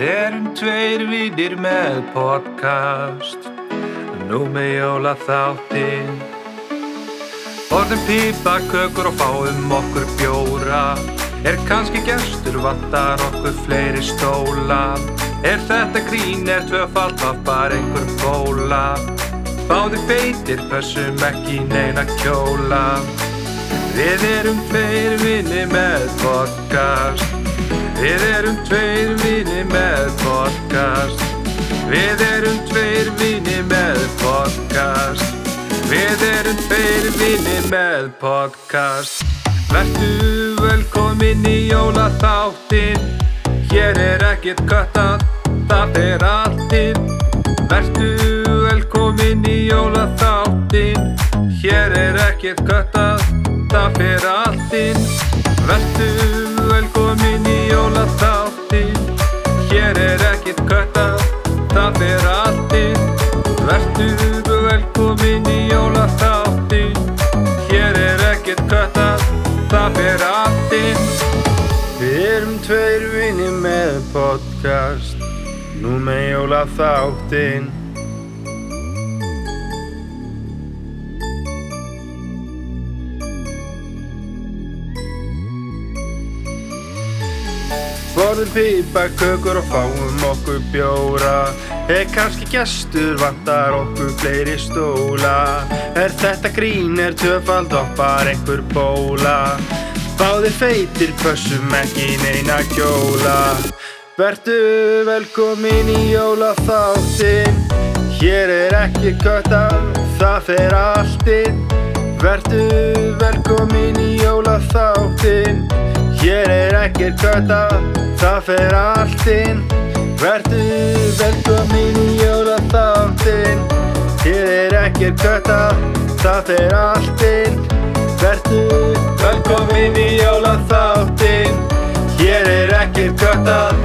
erum tveir vinnir með podcast. Nú með jóla þáttinn Borðum pipa, kökur og fáum okkur bjóra. Er kannski gestur, vantar okkur fleiri stóla? Er þetta grín, er tvöfald, var bara einhver bóla? Báði feitir, pössum ekki neina kjóla. Við erum tveir vinni með podcast Við erum tveir vinni með podcast. Við erum tveir vinni með podcast. Við erum tveir vinni með podcast. Vertu velkomin í jólaþáttin Hér er ekkert köttað, það fer allt inn Vertu velkomin í jólaþáttin Hér er ekkert köttað, það fer allt inn Vertu það fer allt inn Vertu velkomin í jólaþáttin Hér er ekkert köttað, það allt inn Við erum tveir vinni með podcast Nú með jólaþáttin Borðum pipa, kökur og fáum okkur bjóra Er kannski gestur, vantar okkur fleiri stóla. Er þetta grín, er töfald bara einhver bóla. Báðir feitir, pössum ekki neina kjóla Vertu velkomin í jólaþáttin Hér er ekki kötta, það fer allt inn. Vertu velkomin í jólaþáttin Hér er ekkert kötta, það fer allt Verðu velkomin í jólaþáttinn. Hér er ekkert kötta, það fer alltinn Verðu velkomin í jólaþáttinn. Hér er ekkert kötta